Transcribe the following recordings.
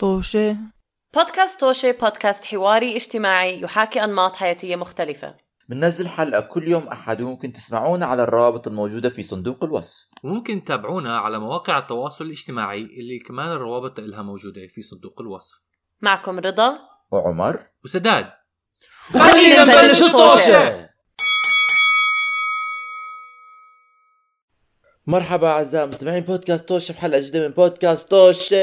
طوشة. بودكاست توشي بودكاست حواري اجتماعي يحاكي أنماط حياتية مختلفة. بننزل حلقة كل يوم أحد وممكن تسمعونا على الروابط الموجودة في صندوق الوصف. وممكن تتابعونا على مواقع التواصل الاجتماعي اللي كمان الروابط إلها موجودة في صندوق الوصف. معكم رضا. وعمر. وسداد. خلينا نبلش الطوشة. مرحبا أعزائي مستمعين بودكاست توشة بحلقة جديدة من بودكاست توشة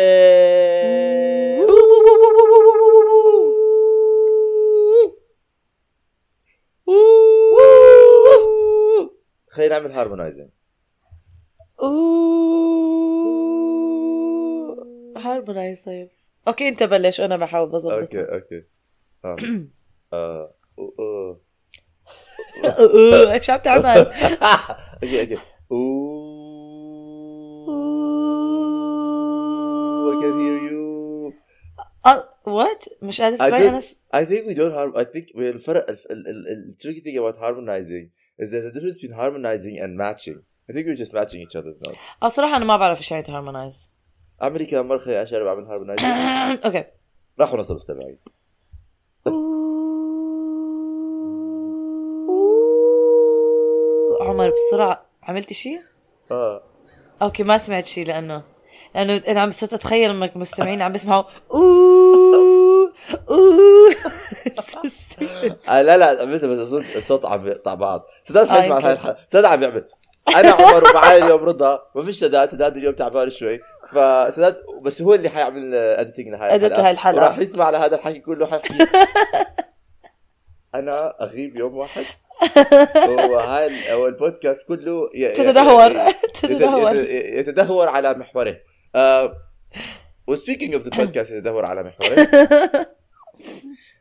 خلينا نعمل harmonizing harmonize طيب okay انت بلش وأنا بحاول بظبط okay okay آه. آه. أوه. إيش عم تعمل؟ okay okay Ooh, I can hear you. what مش قادر don't- أنا I think we don't harm. I think well, الفرق ال ال ال ال tricky thing about harmonizing is there's a difference between harmonizing and matching. I think we're just matching each other's notes. آه صراحة أنا ما بعرف إيش يعني harmonize اعملي كمان مرة خليني اجرب اعمل harmonizing. okay راحوا نص المستمعين. عمر بسرعة عملتي شيء؟ آه okay ما سمعت شيء لأنه لأنه أنا عم صرت أتخيل إنك المستمعين عم بيسمعوا stupid. آه، لا لا عملتها بس اظن الصوت عم يقطع بعض. سداد آه، حيسمع يمكن. هاي الحلقة. سداد عم يعمل. أنا عمر ومعاي اليوم رضا. ما فيش سداد. سداد اليوم تعبان شوي. فسداد بس هو اللي حيعمل editing Edit هاي الحلقة. وراح يسمع على هذا الحكي كله حيحكي. أنا أغيب يوم واحد. وهاي هو البودكاست كله ي- ي- تتدهور. ي- تتدهور. يت- يتدهور على محوره. و speaking of the podcast يتدهور على محوره.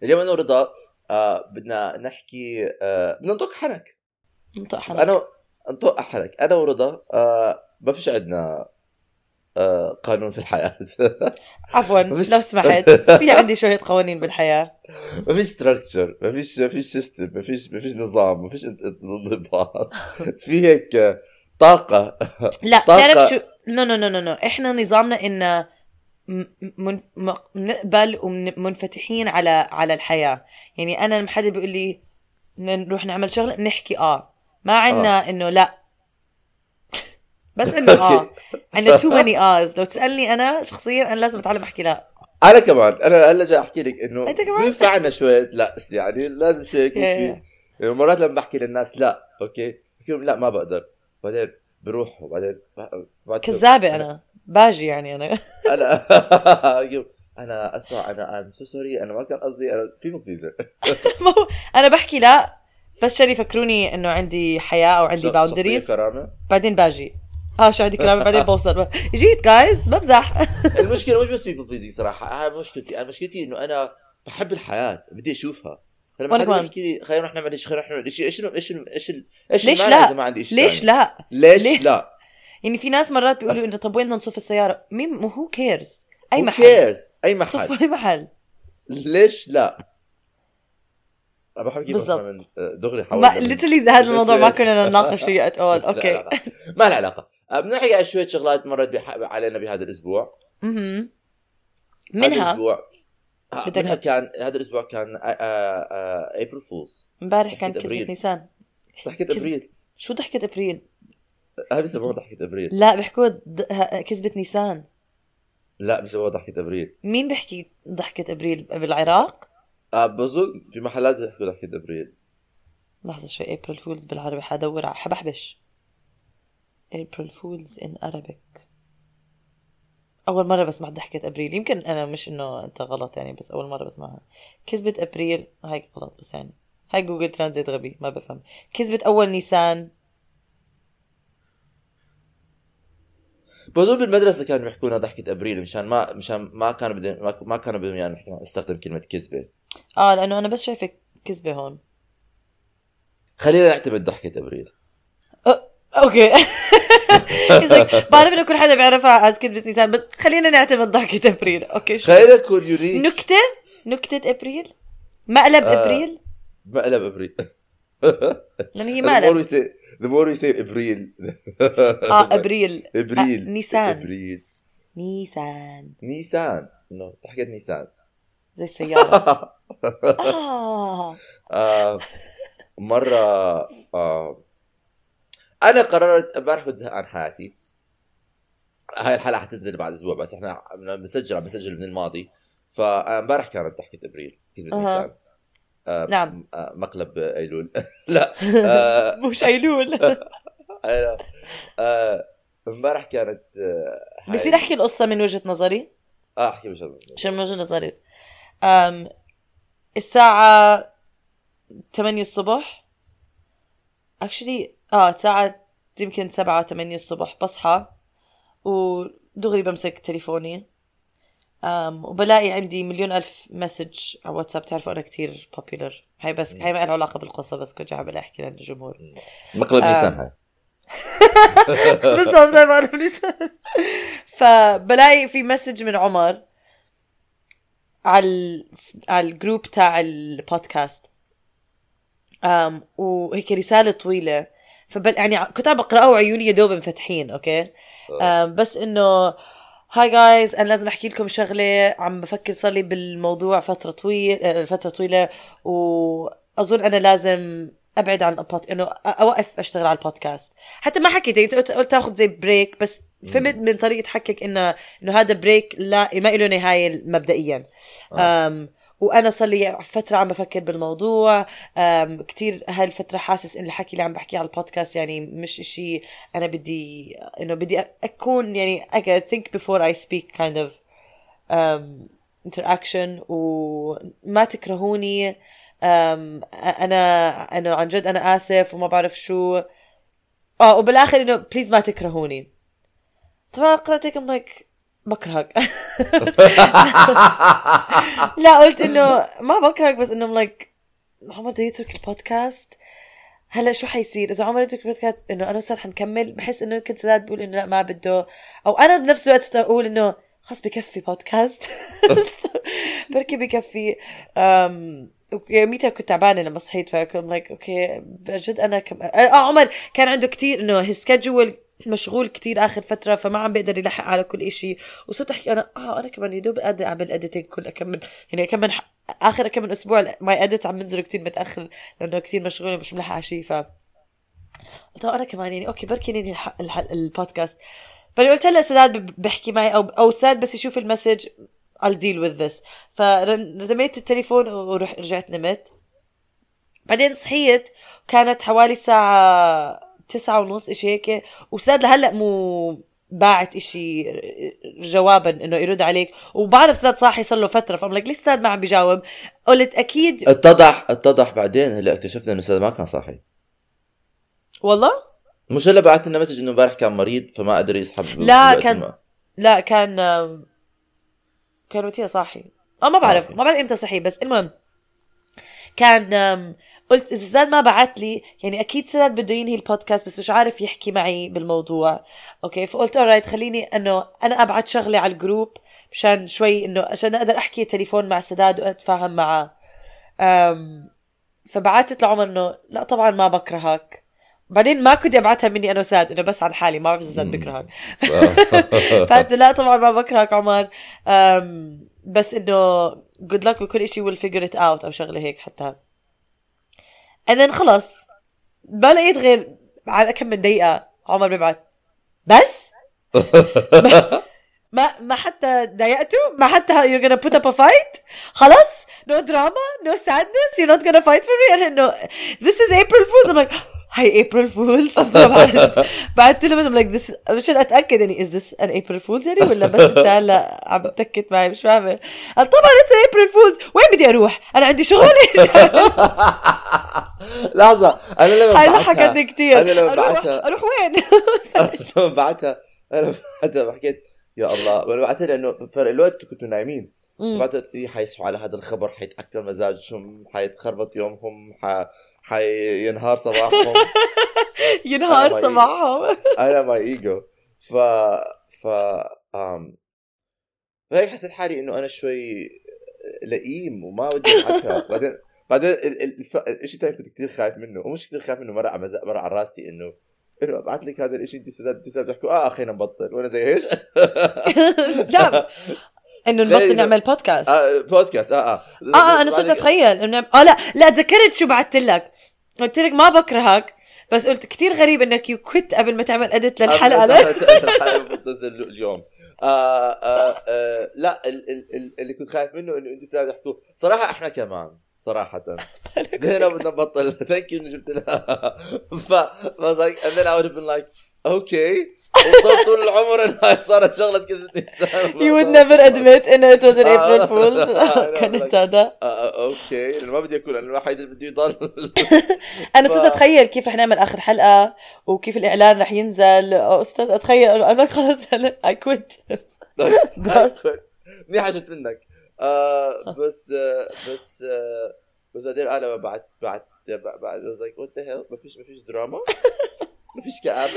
اليوم أنا ورضا آه بدنا نحكي آه بدنا نطق حنك نطق حنك. أنا نطق حنك أنا ورضا آه ما فيش عندنا آه قانون في الحياة. عفوا مفيش- لو سمحت. في عندي شوية قوانين بالحياة. ما فيش structure ما فيش ما فيش system ما فيش ما فيش نظام ما فيش انضباط في هيك طاقة. لا طاقة. تعرف شو؟ no no no no no إحنا نظامنا إن م- من... م- نقبل ومنفتحين على على الحياة. يعني أنا لما حدا بيقول لي نروح نعمل شغلة بنحكي آه. ما عنا إنه لا. بس إنه آه. عندنا too many yes لو تسألني أنا شخصيا أنا لازم أتعلم أحكي لا. أنا كمان. أنا هلا جاي أحكي لك إنه كمان؟ بينفعنا شوية لا يعني لازم شوي يكون في يعني مرات لما بحكي للناس لا okay بحكي لهم لا ما بقدر. بعدين بروح وبعدين بعد كذابة أنا. باجي يعني أنا. أنا أنا أسمع أنا I'm so sorry أنا ما كان قصدي أنا ما هو أنا بحكي لا بس عشان يفكروني إنه عندي حياة أو عندي boundaries بعدين باجي. آه شو عندي كلام بعدين بوصل. جيت guys بمزح. المشكلة مش بس people pleasing صراحة هاي مشكلتي أنا مشكلتي إنه أنا بحب الحياة بدي أشوفها. فلما حدا. بيحكي لي خلينا نروح نعمل شيء خلينا نروح نعمل شيء إيش إيش إيش إيش ليش لا؟ إذا ما عندي شيء ليش لا؟ ليش؟ لا؟ يعني في ناس مرات بيقولوا إنه طب وين نصف السيارة؟ مين who cares أي محل. cares؟ أي صف محل. أي محل. ليش لا؟ أنا بحب كيف بالضبط. من دغري حاول ما literally هذا الموضوع ما كنا نناقش فيه at all okay ما له علاقة. بنحكي على شوية شغلات مرت بح- علينا بهذا الأسبوع. هذا منها؟ الأسبوع. آه، بدك- منها كان هذا الأسبوع كان April Fools امبارح كان. كذبة نيسان. ضحكة. ابريل شو ضحكة ابريل؟ هاي بيسموها ضحكة أبريل. لا بيحكوا د- ه- كذبة نيسان. لا بيسموها ضحكة أبريل. مين بيحكي ضحكة أبريل؟ بالعراق؟ آه بظن في محلات بيحكوا ضحكة أبريل. لحظة شوي April Fools بالعربي حدور على حبحبش April Fools in Arabic. أول مرة بسمع ضحكة أبريل. يمكن أنا مش إنه أنت غلط يعني بس أول مرة بسمعها. كذبة أبريل هاي غلط بس يعني. هاي Google Translate غبي ما بفهم. كذبة أول نيسان بظن بالمدرسة كانوا يحكونا ضحكة ابريل مشان ما مشان ما كانوا بدهم ما- ما كانوا بدهم يعني نستخدم كلمة كذبة. آه لأنه أنا بس شايفة كذبة هون. خلينا نعتمد ضحكة ابريل أوكي. بعرف إنه كل حدا بيعرفها as كذبة نيسان بس خلينا نعتمد ضحكة ابريل okay شو؟ خلينا نكون unique نكتة؟ نكتة أبريل؟ مقلب آه. أبريل؟ مقلب أبريل. لأن هي say the more we say ابريل آه أبريل. أبريل. نيسان. أبريل. نيسان. نيسان. انه حكيت نيسان. زي السيارة. آه. آه، مرة آه، أنا قررت امبارح كنت زهقان حياتي. هاي الحلقة حتنزل بعد أسبوع بس إحنا بنسجل عم بنسجل من الماضي. فأمبارح كانت ضحكة أبريل كذبة. نيسان. آه، نعم. آه، مقلب أيلول. لا آه، مش. آه، امبارح كانت آه، بصير أحكي القصة من وجهة نظري. آه احكي مش عشان من وجهة نظري؟ أم الساعة 8 الصبح. اكشلي آه الساعة يمكن 7 8 الصبح بصحى. ودغري بمسك تليفوني. وبلاقي عندي مليون ألف message على واتساب. تعرفوا أنا كتير popular. هاي بس هاي ما لها علاقة بالقصة بس كنت عم أحكي للجمهور مقلب آه. نيسان هاي بالضبط ما قالوا لسان فبلاقي في message من عمر على ال- على ال group تاع البودكاست um, وهيك رسالة طويلة. فبل يعني كنت عم بقرأه وعيوني يا دوب مفتحين okay؟ um, بس إنه hey guys أنا لازم أحكي لكم شغلة عم بفكر صار لي بالموضوع فترة طويله فترة طويلة وأظن أنا لازم أبعد عن البود إنه أوقف أشتغل على البودكاست. حتى ما حكيت يعني قلت قلت تاخذ زي break بس فهمت من طريقة حكيك إنه إنه هذا break لا ما له نهاية مبدئيا. um وأنا صار لي فترة عم بفكر بالموضوع. كثير هالفترة حاسس ان الحكي اللي عم بحكيه على البودكاست يعني مش إشي أنا بدي إنه بدي أكون يعني I think before I speak kind of um, interaction. وما تكرهوني. um, أنا انه عن جد أنا آسف وما بعرف شو. آه وبالآخر إنه بليز ما تكرهوني. طبعا قرأت هيك like بكرهك. لا قلت إنه ما بكرهك بس إنه like عمر بده يترك البودكاست؟ هلأ شو حيصير؟ إذا عمر يترك البودكاست إنه أنا وسداد حنكمل. بحس إنه يمكن سداد بيقول إنه لا ما بده. أو أنا بنفس الوقت أقول إنه خلص بكفي بودكاست. بركي بكفي. يوميتها كنت تعبانة لما صحيت فكنت like okay بجد أنا كم... آه عمر كان عنده كتير إنه his schedule مشغول كتير آخر فترة فما عم بيقدر يلحق على كل إشي. وصرت أحكي أنا آه أنا كمان يدوب قادر أعمل editing كل كم يعني كم من ح... آخر كم من أسبوع my edit عم بنزل كتير متأخر لأنه كتير مشغوله مش ملحق على شيء ف قلت أنا كمان يعني okay بركي ننهي. البودكاست. بعدين قلت هلا سداد بحكي معي أو أو سداد بس يشوف ال message I'll deal with this. فرميت التليفون ورح رجعت نمت. بعدين صحيت كانت حوالي الساعة تسعة ونص إشي هيك وسداد لهلأ مو باعت إشي جوابا إنه يرد عليك. وبعرف سداد صاحي صار له فترة فأم لك ليش سداد ما عم بيجاوب؟ قلت أكيد اتضح اتضح بعدين هلأ اكتشفنا إنه أستاذ ما كان صاحي. والله؟ مش هلأ بعث لنا مسج إنه امبارح كان مريض فما قدر يسحب لا، كان- ما- لا كان كان وقتها صاحي. أه ما بعرف. ما بعرف إمتى صحي بس المهم كان قلت إذا سداد ما بعت لي يعني أكيد سداد بده ينهي البودكاست بس مش عارف يحكي معي بالموضوع. okay فقلت alright خليني إنه أنا أبعت شغله على ال group مشان شوي إنه عشان أقدر أحكي تليفون مع سداد وأتفاهم معه. um فبعثت لعمر إنه لا طبعا ما بكرهك بعدين ما كنت أبعتها مني أنا وسداد إنه بس عن حالي ما بعرف إذا. بكرهك فقلت لا طبعا ما بكرهك عمر. um بس إنه good luck بكل شيء we'll figure it out أو شغلة هيك حتى. And then خلص ما لقيت غير على كم من دقيقة عمر بيبعت بس ما- ما ما حتى ضايقته ما حتى you're gonna put up a fight خلاص no drama no sadness you're not gonna fight for me يعني انه this is April Fools I'm like هاي April Fools. بعدت له I'm like this مشان أتأكد يعني is this an April Fools يعني ولا بس انت هلا عم تكت معي مش فاهمه قال طبعا an April Fools. وين بدي أروح؟ أنا عندي شغل. لحظة أنا لما هاي ضحكتني كثير أنا لما أروح بعتها أروح وين؟ لما بعتها أنا بعتها حكيت يا الله. وأنا بعتها لأنه فرق الوقت كنتوا نايمين. بعتها إيه حيصحوا على هذا الخبر حيتاكل مزاجهم حيتخربط يومهم ح... حينهار صباحهم. ينهار صباحهم. أنا ماي إيجو. ف ف آم فهيك حسيت حالي إنه أنا شوي لئيم وما بدي أضحكها. بعدين بعدين الف- الشيء الثاني كنت كثير خايف منه. ومش كثير خايف منه مر على مز- مر على راسي إنه إنه أبعث لك هذا الشيء انت سداد انت تحكوا آه خلينا نبطل وأنا زي إيش؟ لا إنه نبطل نعمل بودكاست آه بودكاست آه آه. آه آه أنا صرت أتخيل إنه آه لا لا تذكرت شو بعثت لك. قلت لك ما بكرهك بس قلت كتير غريب إنك يو كويت قبل ما تعمل اديت للحلقة. الحلقة اليوم. آه آه آه لا ال- ال- ال- اللي كنت خايف منه إنه انت ساعد تحكوا. صراحة إحنا كمان صراحة. زينب بدنا نبطل. ثانك يو إنه جبت لها ف ف like and then I would have been like طول العمر انها صارت شغلة كذبتني You would never admit إنه it was an April آه. Fool's. I know, كانت هذا أوكي. لأنه ما بدي اكون لأنه الواحد اللي بده يضل. أنا صرت أتخيل كيف رح نعمل آخر حلقة وكيف الإعلان رح ينزل. أستاذ أتخيل أنا خلص اي كويت بس. منيح اجت منك. آه بس آه بس آه بس بعدين أنا بعد بعد بعد I was like what the hell ما فيش ما فيش دراما ما فيش كآبة؟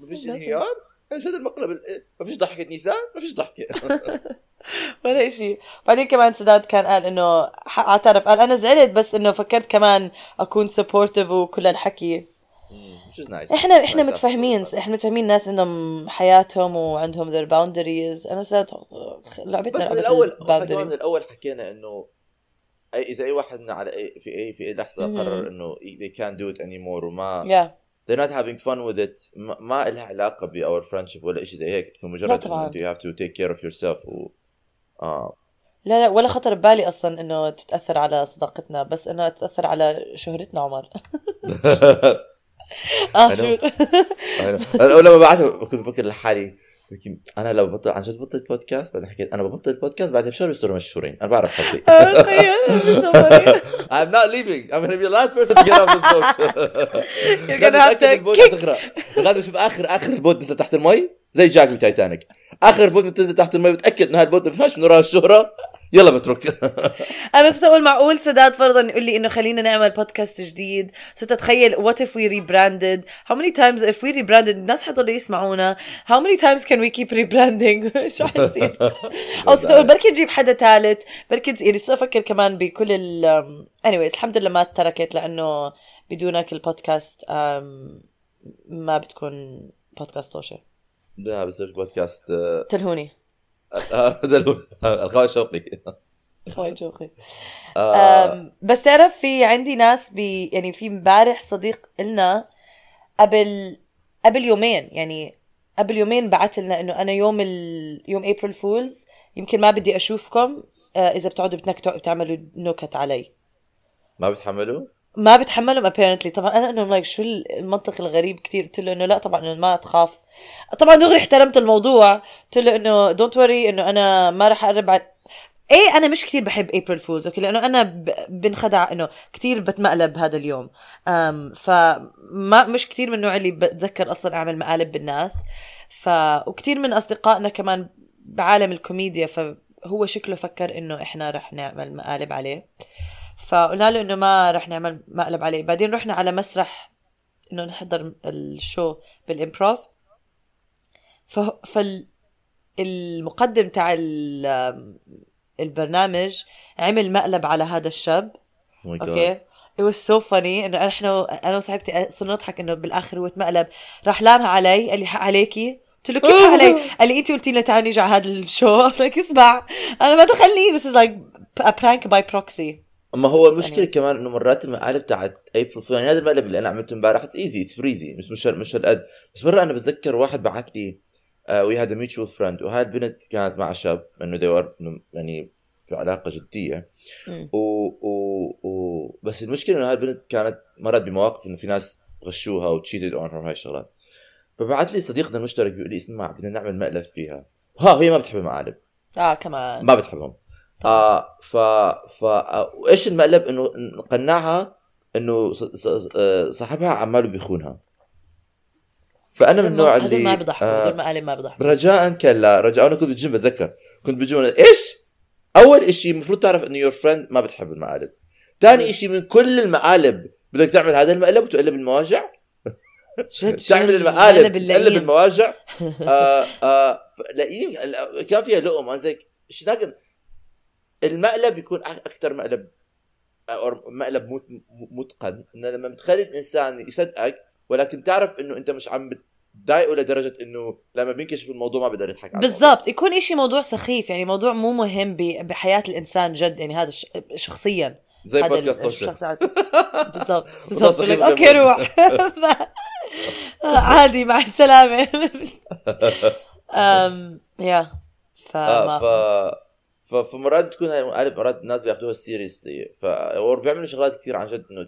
ما فيش انهيار؟ إيش هذا المقلب. ال- ما فيش ضحكة نيسان ما فيش ضحكة. ولا شيء بعدين كمان سداد كان قال إنه أعترف. قال أنا زعلت بس إنه فكرت كمان أكون سبورتيف وكل الحكي. nice. إحنا إحنا Nice متفاهمين. إحنا متفاهمين ناس إنهم حياتهم وعندهم their boundaries. أنا سداد لعبتنا بس من الأول من. الأول حكينا إنه أي إذا أي واحد على أي في اي في أي لحظة. قرر إنه they can't do it anymore وما yeah. They're not having fun with it. ما, لها علاقة ب our friendship ولا شيء زي هيك. مجرد you have to take care of yourself? و آه. لا لا ولا خطر ببالي أصلا إنه تتأثر على صداقتنا بس إنه تتأثر على شهرتنا عمر. آه. شو؟ أنا لما بعت كنت بفكر لحالي أنا لو بطل عن جد بطل بودكاست بعدين حكيت أنا ببطل بودكاست بعدين بشهر بيصيروا مشهورين. أنا بعرف حظي. آه،. I'm not leaving. I'm gonna be the last person to get off this boat. You're gonna have to ال boat تغرق لغايه بشوف آخر آخر boat نزل تحت المي زي جاك بتايتانيك آخر boat بتنزل تحت المي بتأكد إن هال boat ما فيهاش من وراها الشهره يلا بترك. أنا صرت أقول معقول سداد فرضا يقول لي إنه خلينا نعمل بودكاست جديد. صرت اتخيل what if we rebranded? How many times if we rebranded? الناس حيضلوا يسمعونا. How many times can we keep rebranding? شو حيصير؟ أو صرت أقول بركي نجيب حدا ثالث. بركي يعني صرت أفكر كمان بكل ال anyways الحمد لله ما تركت لأنه بدونك البودكاست um, ما بتكون بودكاست طوشة. لا بصير بودكاست آه، تلهوني. الخوي شوقي. خوي جوقي آه، بس تعرف في عندي ناس بي يعني في امبارح صديق إلنا قبل قبل يومين يعني قبل يومين بعت لنا إنه أنا يوم ال... يوم ابريل فولز يمكن ما بدي أشوفكم آه، إذا بتقعدوا بتنكتوا بتعملوا نكت علي. ما بتحملوا؟ ما بتحملهم apparently. طبعا أنا انه like شو المنطق الغريب كتير؟ قلت له إنه لا طبعا إنه ما تخاف. طبعا دغري احترمت الموضوع. قلت له إنه don't worry إنه أنا ما راح أقرب على إيه أنا مش كتير بحب April Fools okay لأنه أنا. بنخدع إنه كتير بتمقلب هذا اليوم. فما مش كتير من النوع اللي بتذكر أصلا أعمل مقالب بالناس. ف وكتير من أصدقائنا كمان بعالم الكوميديا فهو شكله فكر إنه إحنا رح نعمل مقالب عليه. فقلنا له إنه ما رح نعمل مقلب عليه. بعدين رحنا على مسرح إنه نحضر ال show بال improv ف... فال المقدم تاع ال... البرنامج عمل مقلب على هذا الشاب. Oh. أوكي؟ It was so funny إنه إحنا أنا وصاحبتي صرنا نضحك إنه بالآخر هو تمقلب راح لامها علي قال لي حق عليكي؟ قلت له كيف حق علي؟ قال لي أنت قلتي لنا تعالي نيجي على هذا ال show. لك اسمع أنا ما دخلني. This is like a prank by proxy. أما هو المشكلة يعني- كمان إنه مرات المقالب تاعت April Fool يعني هذا المقلب اللي أنا عملته امبارح it's easy it's breezy مش مش مش هالقد. بس مرة أنا بتذكر واحد بعث لي we had mutual friend وهاي البنت كانت مع شاب إنه إنه يعني في علاقة جدية. و, و, و بس المشكلة إنه هاي البنت كانت مرت بمواقف إنه في ناس غشوها و cheated on هاي الشغلات. فبعث لي صديقنا المشترك بيقول لي اسمع بدنا نعمل مقلب فيها. ها هي ما بتحب المقالب. آه كمان. ما بتحبهم. آه ف ف آه، وايش المقلب إنه نقنعها إنه آه، صاحبها عماله بيخونها؟ فأنا من النوع هذول اللي ما بيضحكوا آه، هذول مقالب ما بيضحكوا رجاء كلا رجاء أنا كنت بالجيم بتذكر كنت بالجيم إيش؟ أول إشي المفروض تعرف إنه your friend ما بتحب المقالب. ثاني إشي من كل المقالب بدك تعمل هذا المقلب وتقلب المواجع؟ تعمل المقالب تقلب المواجع؟ آه آه كان فيها لقم أنا زي ناقل المقلب يكون أكثر مقلب أو مقلب مت- متقن. إن لما بتخلي الإنسان يصدقك ولكن تعرف إنه أنت مش عم بتضايقه لدرجة إنه لما بينكشف الموضوع ما بقدر يضحك الموضوع. بالضبط. يكون إشي موضوع سخيف يعني موضوع مو مهم بحياة الإنسان جد يعني هذا شخصيا. زي بودكاست الشخص. بالضبط. بالضبط. أوكي روح. عادي مع السلامة. أم yeah فما ف فمرات بتكون هاي المقالب مرات الناس بياخذوها seriously ف وبيعملوا شغلات كثير عن جد إنه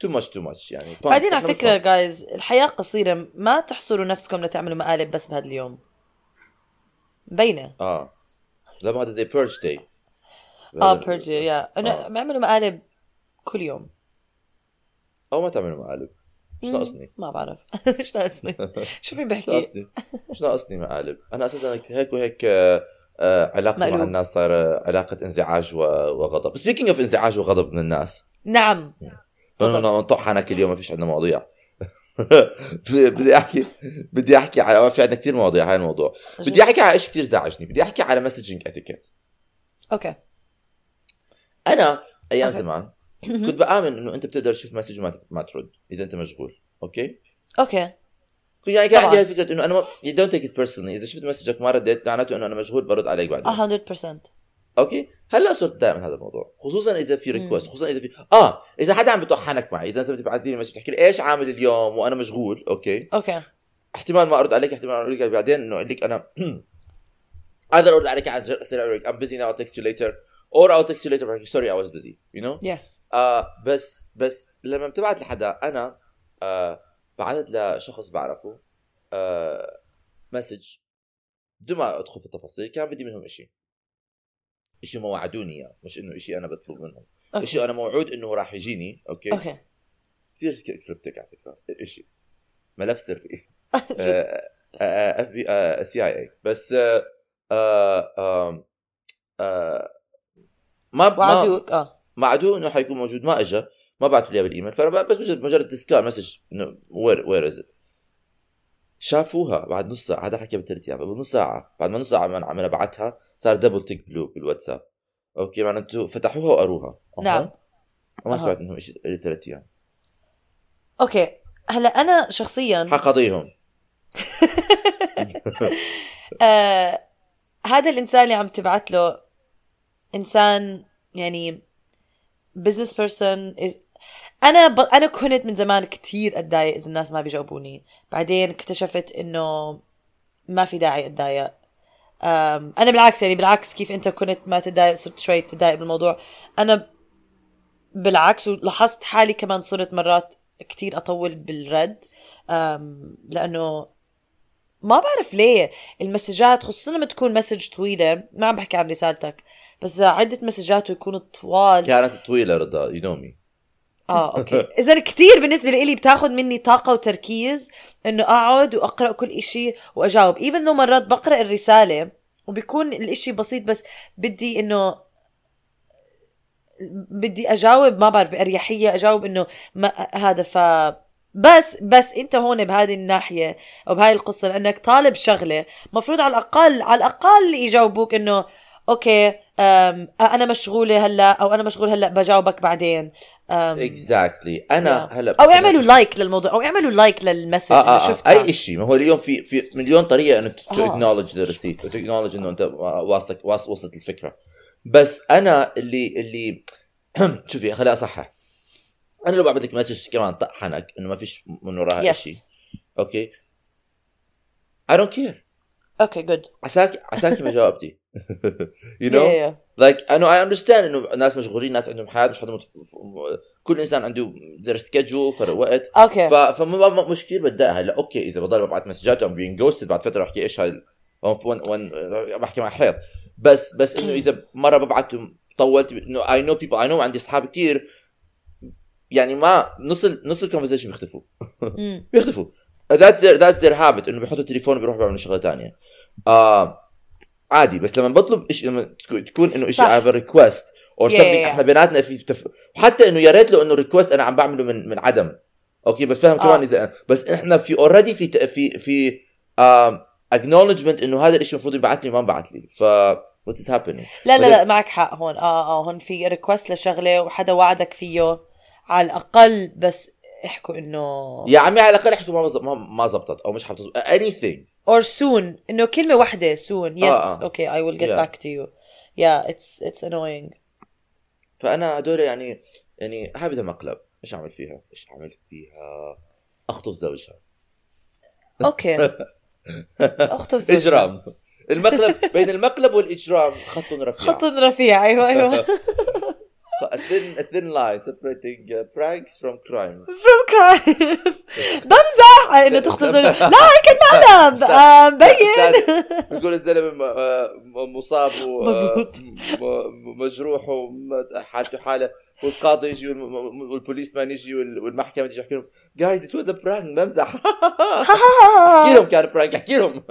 too much too much يعني. بعدين على فكرة. جايز الحياة قصيرة. ما تحصروا نفسكم لتعملوا مقالب بس بهذا اليوم. مبينة. آه. لما هذا زي birthday آه بيرجي يا أنا. بعملوا مقالب كل يوم. أو ما تعملوا مقالب. مش. ناقصني. ما بعرف. مش ناقصني. شو في مش بحكي ناقصني. مش ناقصني مقالب. أنا أساسا هيك وهيك آه، آه، علاقتي مع. الناس صار علاقة انزعاج وغضب. speaking of انزعاج وغضب من الناس. نعم. نطق حنك اليوم ما فيش عندنا مواضيع. بدي أحكي بدي أحكي على في عندنا كثير مواضيع هاي الموضوع. بدي أحكي على شيء كثير زعجني. بدي أحكي على messaging etiquette أوكي. أنا أيام أوكي. زمان كنت بآمن إنه أنت بتقدر تشوف مسج ما ما ترد إذا أنت مشغول. أوكي؟ أوكي. يعني كان. عندي هالفكره إنه أنا ما you don't take it personally. إذا شفت مسجك ما رديت معناته إنه أنا مشغول برد عليك بعدين. آه 100% أوكي؟ هلا صرت دائما هذا الموضوع. خصوصا إذا في. request خصوصا إذا في آه إذا حدا عم بيطق حنك معي إذا انت بتبعث لي مسج تحكي لي إيش عامل اليوم وأنا مشغول أوكي؟ أوكي. احتمال ما أرد عليك احتمال أقول لك بعدين إنه أقول لك أنا أقدر أرد عليك عن أسئلة أقول لك I'm busy now I'll text you later. Or I'll text you later بحكي sorry I was busy you know yes آه بس بس لما بتبعت لحدا أنا آه بعثت لشخص بعرفه آه مسج. بدون ما أدخل في التفاصيل كان بدي منهم إشي. إشي ما وعدوني إياه مش إنه إشي أنا بطلب منهم. إشي أنا موعود إنه راح يجيني أوكي؟ أوكي. كثير cryptic على فكرة. إشي. ملف سري. FBI CIA بس آه آه آه ما ما وعدوك آه. ما عدوه إنه حيكون موجود. ما اجى ما بعثوا لي بالإيميل. فأنا بس مجرد مجرد تذكار مسج إنه where where is شافوها بعد نص ساعة. هذا حكي بثلاث أيام بنص ساعة. بعد ما نص ساعة من عم ابعتها صار double tick blue بالواتساب. أوكي معناته فتحوها وقروها. نعم. وما أها. سمعت منهم شيء ثلاث أيام أوكي. هلأ أنا شخصيا حقضيهم آه هذا الإنسان اللي عم تبعت له إنسان يعني business person أنا ب... أنا كنت من زمان كتير أتضايق إذا الناس ما بيجاوبوني. بعدين اكتشفت إنه ما في داعي أتضايق. أنا بالعكس يعني بالعكس كيف أنت كنت ما تتضايق صرت شوي تتضايق بالموضوع. أنا بالعكس ولاحظت حالي كمان صرت مرات كتير أطول بالرد. لأنه ما بعرف ليه. المسجات خصوصا لما تكون مسج طويلة ما عم بحكي عن رسالتك بس عدة مسجات ويكونوا طوال. كانت طويلة رضا you know me آه أوكي. اذا كثير بالنسبة لي بتاخذ مني طاقة وتركيز إنه أقعد وأقرأ كل إشي وأجاوب. even لو مرات بقرأ الرسالة وبيكون الإشي بسيط بس بدي إنه بدي أجاوب ما بعرف بأريحية أجاوب إنه ما هذا. ف بس بس أنت هون بهذه الناحية أو بهاي القصة لأنك طالب شغلة مفروض على الأقل على الأقل يجاوبوك إنه أوكي أنا مشغولة هلأ أو أنا مشغول هلأ بجاوبك بعدين. exactly أنا Yeah. هلأ أو اعملوا لايك للموضوع أو اعملوا like للمسج آه آه آه شفتها. أي شيء ما هو اليوم في في مليون طريقة إنه to. acknowledge the receipt to acknowledge إنه أنت واصلك واص وصلت الفكرة. بس أنا اللي اللي شوفي خليني أصحح. أنا لو بعمل لك مسج كمان طق حنك إنه ما فيش من وراها Yes. شيء أوكي؟ I don't care. أوكي good عساك عساكي ما جاوبتي you know? like أنا I understand إنه الناس مشغولين ناس عندهم حياة مش حدا متف... كل إنسان عنده their schedule فرق وقت. أوكي ف فما ما- مش كثير بتضايق هلأ أوكي إذا بضل ببعث مسجات و I'm being ghosted بعد فترة بحكي إيش هاي وين وين بحكي مع حيط. بس بس إنه إذا مرة ببعث طولت إنه I know people I know عندي أصحاب كثير يعني ما نص ال نص ال conversation بيختفوا. بيختفوا. that's their that's their habit إنه بيحطوا التليفون وبيروحوا بيعملوا شغلة ثانية آه عادي بس لما بطلب شيء لما تكون- إنه شيء. a request yeah, yeah. إحنا بيناتنا في تف... حتى إنه يا ريت له إنه request أنا عم بعمله من من عدم. أوكي؟ بس فاهم كمان آه. اذا بس إحنا في already في في في acknowledgement إنه هذا الشيء المفروض يبعث لي وما انبعث لي. ف what is happening لا لا لا معك حق هون. آه آه هون في request لشغلة وحدا وعدك فيه على الأقل بس احكوا إنه يا عمي على الأقل احكي ما ما ما زبطت أو مش حتزبط anything. Or soon. إنه كلمة واحدة soon. Yes. آه، آه. okay I will get Yeah. back to you. Yeah it's it's annoying. فأنا هدول يعني يعني هاي بدها مقلب إيش أعمل فيها؟ إيش أعمل فيها؟ أخطف زوجها. أوكي أخطف زوجها. إجرام. المقلب بين المقلب والإجرام خط رفيع. خط رفيع أيوه أيوه. a thin a thin line separating uh, pranks from crime. From crime. بمزح انه زوجها لا هيك المقلب آه، استنى- مبين. بيقول الزلمة آه، مصاب. ومجروح وحالته حالة. والقاضي يجي والبوليس man يجي وال- والمحكمة تيجي يحكي لهم جايز it was a prank بمزح احكي لهم كان prank احكي لهم.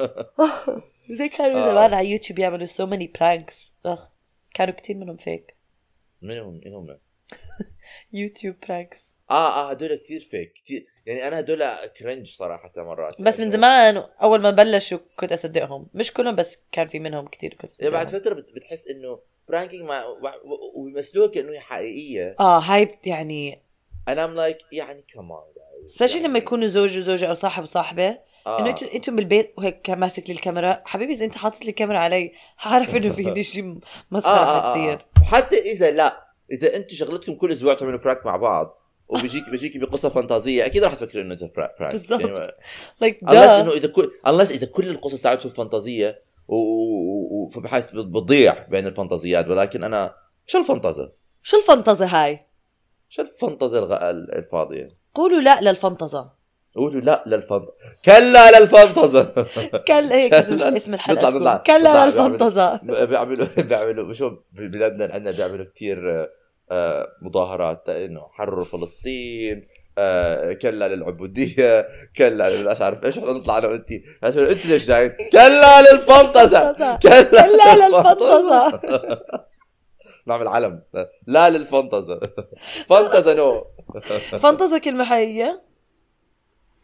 زي كانوا آه. زمان على يوتيوب يعملوا many pranks. أخ كانوا كتير منهم فيك منهم منهم يوتيوب pranks آه آه هدول كثير فيك كثير. يعني أنا هدول cringe صراحة مرات بس من إنه- زمان أول ما بلشوا كنت أصدقهم. مش كلهم بس كان في منهم كتير كنت يعني بعد أصدقهم. فترة بت- بتحس إنه pranking مع و- وبيمثلوها كانه هي حقيقية. آه هاي يعني أنا I'm like يعني كمان specially لما يكونوا زوج وزوجة أو صاحب وصاحبة. آه. انه أنتوا أنتوا بالبيت وهيك ماسك لي الكاميرا حبيبي إذا أنت حاطط لي الكاميرا علي حعرف إنه في شيء مسخرة آه آه حتصير آه. وحتى إذا لا إذا أنتم شغلتكم كل أسبوع تعملوا prank مع بعض وبيجيك بيجيك بقصة فانتازية أكيد راح تفكروا إنه the prank بالضبط. يعني like unless إنه إذا كل unless إذا كل القصص تاعتهم فانتازية و... و... و... فبحس بتضيع بين الفانتازيات ولكن أنا شو الفانتازا؟ شو الفنطزة هاي؟ شو الفانتازا الغ... الفاضية؟ قولوا لا للفنطزة قولوا لا للفانتازا كلا للفانتازا. كل هيك اسم, كلا- الحلقة نطلع- تكون. نطلع- كلا للفنطزة بيعملوا بيعملوا شو بلندن عندنا بيعملوا كثير مظاهرات إنه حرروا فلسطين آه، كلا للعبودية كلا مش عارف إيش نطلع أنا وانت انت ليش جايين؟ كلا للفنطزه كلا كلا للفنطزة نعمل علم. لا للفنطزه فنطزه no. فنطزة كلمة حقيقية؟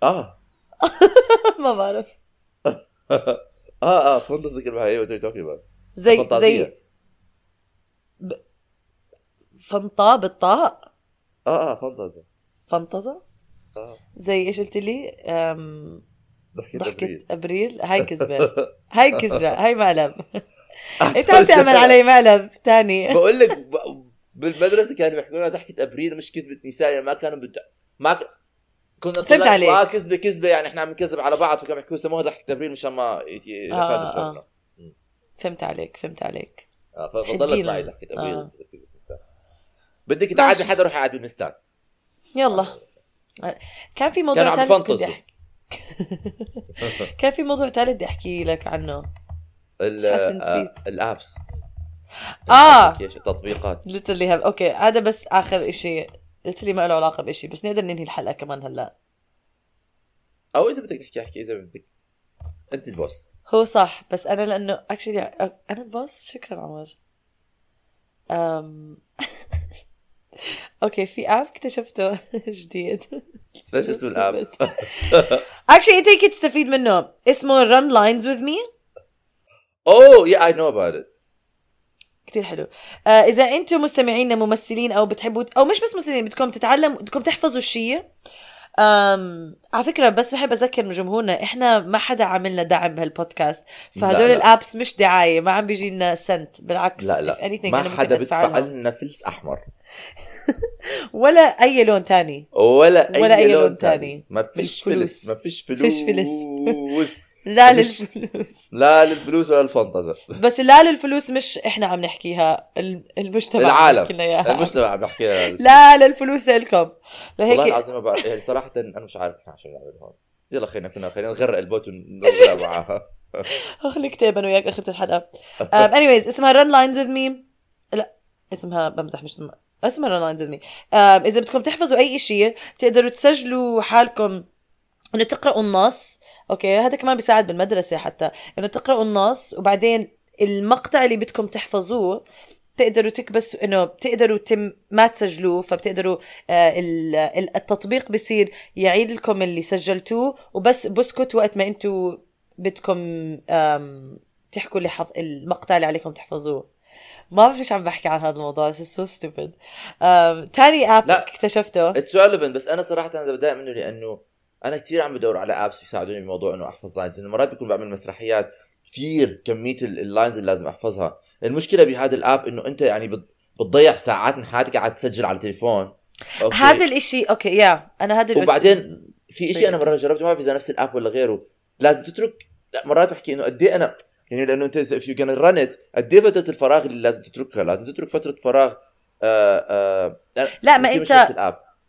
آه. ما بعرف. آه آه فنطزه كلمه هي what توكي زي زي فانتازية. فنطا بالطاء؟ آه آه فنطزه فنطزة آه. زي إيش قلت لي؟ أم... ضحكة ضحكة أبريل. أبريل. هاي كذبة. هاي كذبة. هاي مقلب. أنت عم تعمل علي مقلب. تاني. بقول لك ب- بالمدرسة كانوا يحكوا لنا ضحكة أبريل مش كذبة نساء يعني ما كانوا بد... ما ك... كنا فهمت عليك. آه كذبة كذبة يعني إحنا عم نكذب على بعض فكانوا يحكوا سموها ضحكه ابريل مشان ما آه، يفادوا آه. شرنا فهمت عليك فهمت عليك آه فضلت. معي ضحكه ابريل آه. بدك تعادي. حدا روح عاد بالنستات يلا كان في موضوع كانوا عم كان في موضوع ثالث بدي أحكي لك عنه آه،. ال apps آه. ال application، التطبيقات literally أوكي هذا بس آخر اشي literally ما له علاقة بشيء بس نقدر ننهي الحلقة كمان هلأ. أو إذا بدك تحكي احكي إذا بدك. أنت ال boss. هو صح بس أنا لأنه actually أنا ال boss شكرا عمر. أم... أوكي في app اكتشفته جديد. ليش اسمه ال app؟ actually انت تستفيد منه. اسمه run lines with me. oh yeah I know about it كتير حلو آه إذا أنتم مستمعين ممثلين أو بتحبوا أو مش بس ممثلين بدكم تتعلموا بدكم تحفظوا الشيء أم على فكرة بس بحب أذكر جمهورنا إحنا ما حدا عملنا دعم بهالبودكاست فهدول لا. الأبس مش دعاية ما عم بيجي لنا سنت بالعكس لا لا ما حدا بدفع. لنا فلس أحمر ولا أي لون تاني ولا اي, ولا أي لون, لون تاني تاني. ما فيش. فلس ما فيش فلوس فيش فلس. لا للفلوس. لا للفلوس ولا الفانتزا بس لا للفلوس مش إحنا عم نحكيها ال- المجتمع العالم. إياها. المجتمع عم بحكي لا للفلوس لكم. والله لهيك العظيم ما بعرف يعني صراحة أنا مش عارف إحنا عشان نعمل هون. يلا خلينا كنا خلينا نغرق ال boat ونغرق معاها. خلي كتاب أنا وياك آخرة الحلقة. Um, anyways اسمها run lines with me. لا اسمها بمزح مش اسمها. اسمها run lines with me. Um, إذا بدكم تحفظوا أي شيء تقدروا تسجلوا حالكم إنه تقرأوا النص. أوكي هذا كمان بيساعد بالمدرسة حتى إنه تقرأوا النص وبعدين المقطع اللي بدكم تحفظوه تقدروا تكبسوا إنه بتقدروا تم ما تسجلوه فبتقدروا آه ال- ال- التطبيق بصير يعيد لكم اللي سجلتوه وبس بسكت وقت ما إنتوا بدكم تحكوا اللي حف... المقطع اللي عليكم تحفظوه ما بعرف ليش عم بحكي عن هذا الموضوع so stupid um, تاني app لا. اكتشفته it's relevant بس أنا صراحة أنا بتضايق منه لأنه أنا كثير عم بدور على apps يساعدوني بموضوع إنه أحفظ lines لأنه مرات بكون بعمل مسرحيات كثير كمية ال- ال lines اللي لازم أحفظها. المشكلة بهذا ال app إنه أنت يعني بت- بتضيع ساعات من حياتك قاعد تسجل على التليفون. أوكي. هذا الإشي أوكي يا أنا هذا وبعدين في طيب. شيء أنا مرة جربته ما بعرف إذا نفس ال app ولا غيره. لازم تترك لا مرات بحكي إنه قد إيه أنا يعني لأنه أنت you're gonna run it قد إيه فترة الفراغ اللي لازم تتركها؟ لازم تترك فترة فراغ آه آه لا ما انت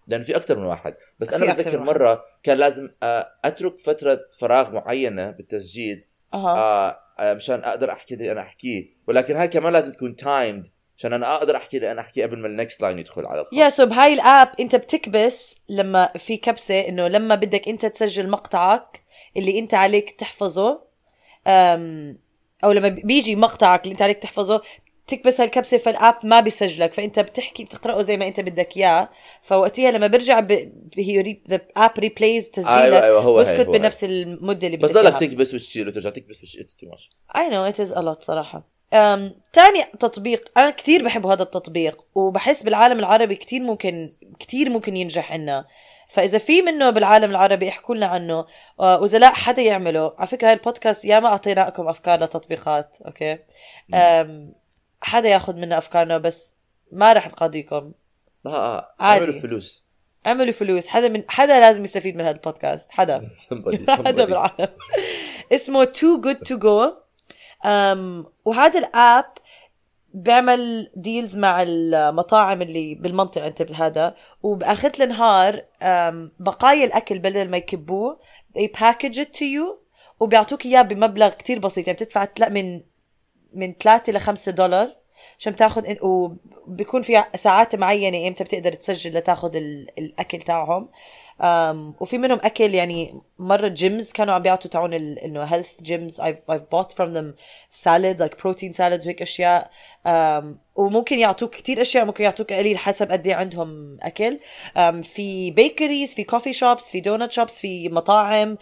لأنه في أكثر من واحد. بس أنا بتذكر. مرة كان لازم آه أترك فترة فراغ معينة بالتسجيل آه آه مشان أقدر أحكي اللي أنا أحكيه. ولكن هاي كمان لازم تكون timed عشان أنا أقدر أحكي اللي أنا أحكيه قبل ما ال next line يدخل على الخط. يا سو بهاي الأب أنت بتكبس لما في كبسة إنه لما بدك أنت تسجل مقطعك اللي أنت عليك تحفظه أم أو لما بيجي مقطعك اللي أنت عليك تحفظه تكبس هالكبسة فال app ما بيسجلك فأنت بتحكي بتقرأه زي ما أنت بدك إياه فوقتها لما برجع ب... هي the app replies تسجيلك أيوه أيوه هو بسكت. بنفس المدة اللي بس بدك ضلك إياها. تكبس وتشيل وترجع تكبس وتشيل it's too much I know it is a lot صراحة. um, تاني تطبيق أنا كتير بحب هذا التطبيق وبحس بالعالم العربي كتير ممكن كتير ممكن ينجح عنا. فإذا في منه بالعالم العربي احكوا لنا عنه آه، وإذا لا حدا يعمله. على فكرة هاي البودكاست ياما أعطيناكم أفكار لتطبيقات أوكي؟ um, حدا ياخذ منا أفكارنا بس ما رح نقاضيكم. لا آه، عادي. عملوا فلوس. اعملوا فلوس. حدا من حدا لازم يستفيد من هذا البودكاست حدا. Somebody, somebody. بالعالم. اسمه too good to go وهذا ال app بيعمل deals مع المطاعم اللي بالمنطقة أنت هذا وبآخر النهار بقايا الأكل بدل ما يكبوه they package it to you وبيعطوك إياه بمبلغ كتير بسيط. يعني بتدفع من من 3 ل 5 دولار عشان تاخذ وبيكون في ساعات معينة إمتى بتقدر تسجل لتاخذ ال- الأكل تاعهم. وفي منهم أكل يعني مرة جيمز كانوا عم بيعطوا تاعون إنه health gyms. I've, I've bought from them salads like protein salads وهيك أشياء. وممكن يعطوك كتير أشياء ممكن يعطوك قليل حسب قد إيه عندهم أكل. في bakeries في coffee shops في donut shops في مطاعم.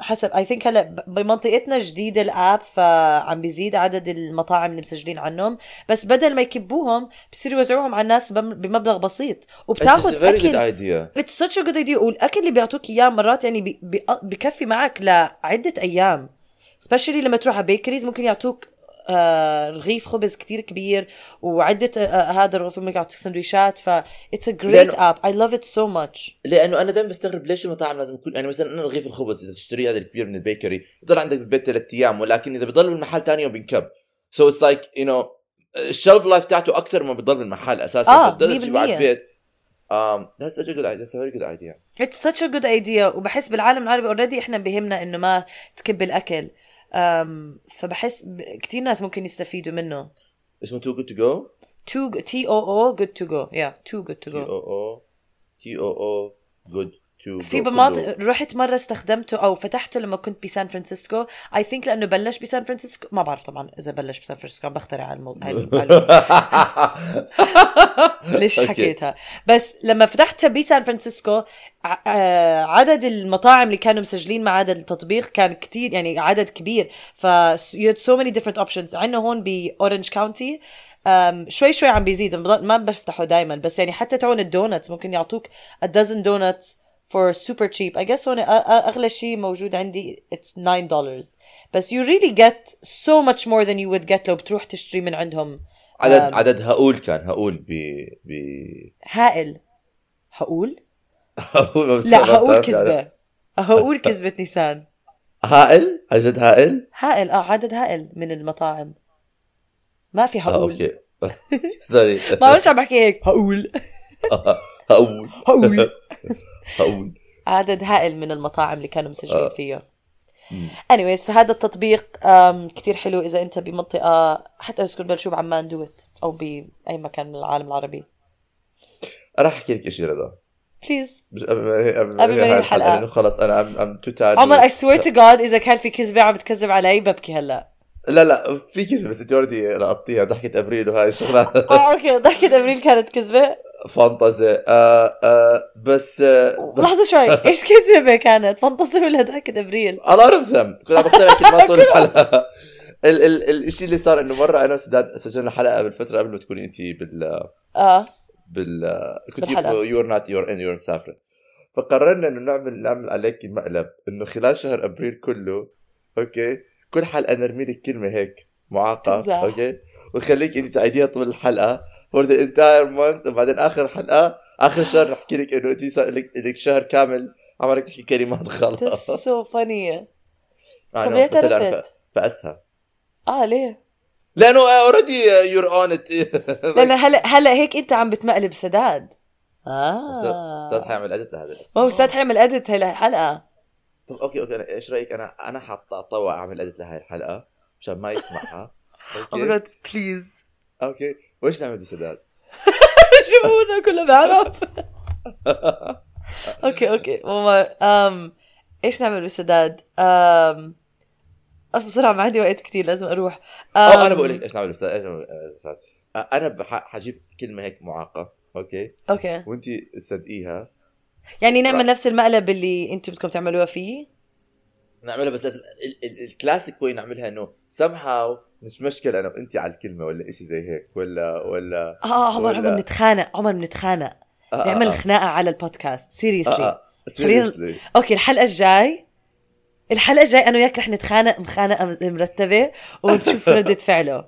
حسب I think هلا بمنطقتنا جديد ال app فعم بيزيد عدد المطاعم اللي مسجلين عنهم. بس بدل ما يكبوهم بصيروا يوزعوهم على الناس بم- بمبلغ بسيط. وبتاخذ أكل. It's such a good idea. والأكل اللي بيعطوك إياه مرات يعني بي بي بكفي معك لعدة أيام. Especially لما تروح على bakeries ممكن يعطوك رغيف خبز كتير كبير وعدة آه آه، هذا الرغيف ممكن سندويشات ف it's a great لأنه- app. I love it so much. لأنه أنا دائما بستغرب ليش المطاعم لازم تكون يعني مثلا أنا رغيف الخبز إذا بتشتريه هذا الكبير من ال bakery بضل عندك بالبيت ثلاث أيام ولكن إذا بضل بالمحل ثاني يوم بينكب. So it's like you know ال shelf life تاعته أكثر ما بضل بالمحل أساسا. آه، فبتقدر تجيبه على 100%. البيت. Um, that's such a good idea. That's a very good idea. It's such a good idea وبحس بالعالم العربي already إحنا بهمنا إنه ما تكب الأكل. فبحس كتير ناس ممكن يستفيدوا منه. اسمه too good to go too T O O good to go. Yeah too good to T go O O T O O good to في بمناطق. رحت مرة استخدمته أو فتحته لما كنت بسان فرانسيسكو. I think لأنه بلش بسان فرانسيسكو. ما بعرف طبعا إذا بلش بسان فرانسيسكو عم بخترع على الموضوع. ليش. حكيتها. بس لما فتحتها بسان فرانسيسكو آه، عدد المطاعم اللي كانوا مسجلين مع هذا التطبيق كان كتير يعني عدد كبير. ف you had so many different options. عندنا هون بأورنج كاونتي. شوي شوي عم بيزيد. ما بفتحه دائما بس يعني حتى تعون ال donuts. ممكن يعطوك a dozen donuts for super cheap. I guess هون أ- أ- أغلى شيء موجود عندي it's 9 dollars. بس you really get so much more than you would get لو بتروح تشتري من عندهم عدد عدد هقول كان هقول ب ب هائل. هقول لا هقول. كذبة. هقول كذبة نيسان. هائل؟ عن جد هائل؟ هائل آه عدد هائل من المطاعم. ما في هقول أوكي. Sorry ما بعرفش عم بحكي هيك. هقول هقول هقول هقول عدد هائل من المطاعم اللي كانوا مسجلين آه. فيها. Anyways فهذا التطبيق كتير حلو إذا أنت بمنطقة حتى لو تكون بلشوا بعمان do it أو باي مكان من العالم العربي. أنا أحكي لك شيء رضا. Please قبل ما ننهي الحلقة. خلص أنا I'm too عمر I swear to God إذا كان في كذبة عم بتكذب علي ببكي هلا. لا لا في كذبة بس انت already لقطتيها ضحكة أبريل وهاي الشغلات. آه أوكي ضحكة أبريل كانت كذبة. Fantasy. آه آه بس آه بس لحظة شوي إيش كذبة كانت؟ Fantasy ولا ضحكة أبريل؟ أنا أعرف them كنت عم بخترع كلمات طول الحلقة. ال ال الشيء اللي صار إنه مرة أنا وسداد سجلنا حلقة بالفترة قبل ما تكوني انت بال آه. بال كنت بالحلقة. You're not you're and you're مسافره فقررنا إنه نعمل نعمل عليك مقلب إنه خلال شهر أبريل كله أوكي كل حلقة نرمي لك كلمة هيك معاقة تمزح. أوكي وخليك إنت تعيديها طول الحلقة for the entire month وبعدين آخر حلقة آخر شهر نحكي لك إنه إنت صار لك لك شهر كامل عمالك تحكي كلمات غلط funny طب ليه اعترفت؟ فقستها آه ليه؟ لأنه already you're on it لأنه هلا هلا هيك إنت عم بتمقلب سداد آه أستاذ حيعمل edit لهذا. ما هو أستاذ حيعمل edit هلا الحلقة طب أوكي أوكي أنا إيش رأيك؟ أنا أنا حطوع أعمل edit لهي الحلقة عشان ما يسمعها. My أوكي. Please أوكي. وإيش نعمل بسداد؟ شوفونا كله بعرف أوكي أوكي. ماما ام إيش نعمل بسداد؟ ام أف بسرعة ما عندي وقت كثير لازم أروح. أم، أنا بقول لك إيش نعمل بسداد إيش نعمل بسداد؟ أنا بح- حجيب كلمة هيك معاقة أوكي؟ أوكي. وانت تصدقيها يعني نعمل نفس المقلب اللي أنتم بدكم تعملوها فيه نعملها بس لازم ال- ال- الكلاسيك وين نعملها انه somehow نتمشكل أنا وانت على الكلمة ولا شيء زي هيك ولا ولا آه عمر عمر بنتخانق عمر بنتخانق آه نعمل آه خناقة على البودكاست seriously آه آه. خلينا-. أوكي الحلقة الجاي الحلقة الجاي أنا وياك رح نتخانق مخانقة مرتبة ونشوف ردة فعله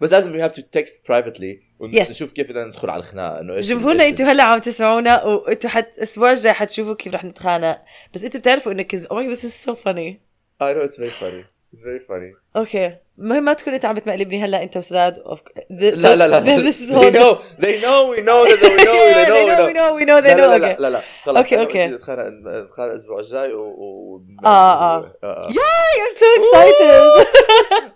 بس لازم you have to text privately. ونشوف كيف بدنا ندخل على الخناقه إنه إيش جمهورنا أنتوا هلأ عم تسمعونا وانتوا حت الأسبوع الجاي حتشوفوا كيف رح نتخانق. بس أنتوا بتعرفوا إنه كذب. God, this is so funny. I know it's very funny. It's very funny. okay المهم ما تكون انت عم بتمقلبني هلا انت وسداد لا لا لا this is they know. they know we know that they know they know they know we know we know. they know لا okay. لا لا. خلص okay. وأنتي نتخانق نتخانق الأسبوع الجاي و, و... آه. آه. Yay, I'm so excited.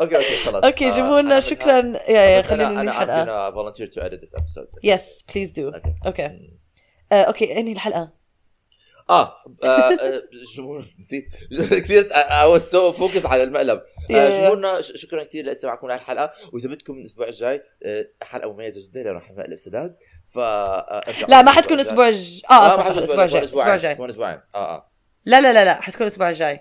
okay okay خلاص okay آه، جمهورنا. شكرا. yeah yeah انا خلينا أنا I'm gonna volunteer to edit this episode. Yes please do. okay okay آه، okay إنهي الحلقة؟ آه آه، آه، جمهور نسيت. كثير I was so focused على المقلب. آه،. جمهورنا شكرا كثير لاستماعكم لهالحلقه واذا بدكم الأسبوع الجاي حلقة مميزة جدا لأنه حنمقلب سداد. ف لا ما حتكون الأسبوع الج... آه آه صح حتكون الأسبوع الجاي أسبوع الأسبوع الجاي. كمان أسبوعين. آه آه. لا لا لا لا حتكون الأسبوع الجاي.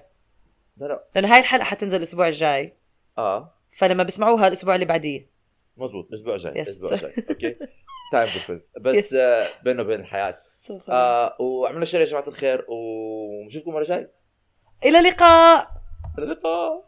لا لا. لأنه هاي الحلقة حتنزل الأسبوع الجاي. آه. فلما بسمعوها الأسبوع اللي بعديه. مزبوط الأسبوع الجاي. الأسبوع الجاي. okay؟ time difference بس آه، بينه وبين الحياة. آه وعملنا share يا جماعة الخير ونشوفكم مرة جاي إلى اللقاء. إلى اللقاء.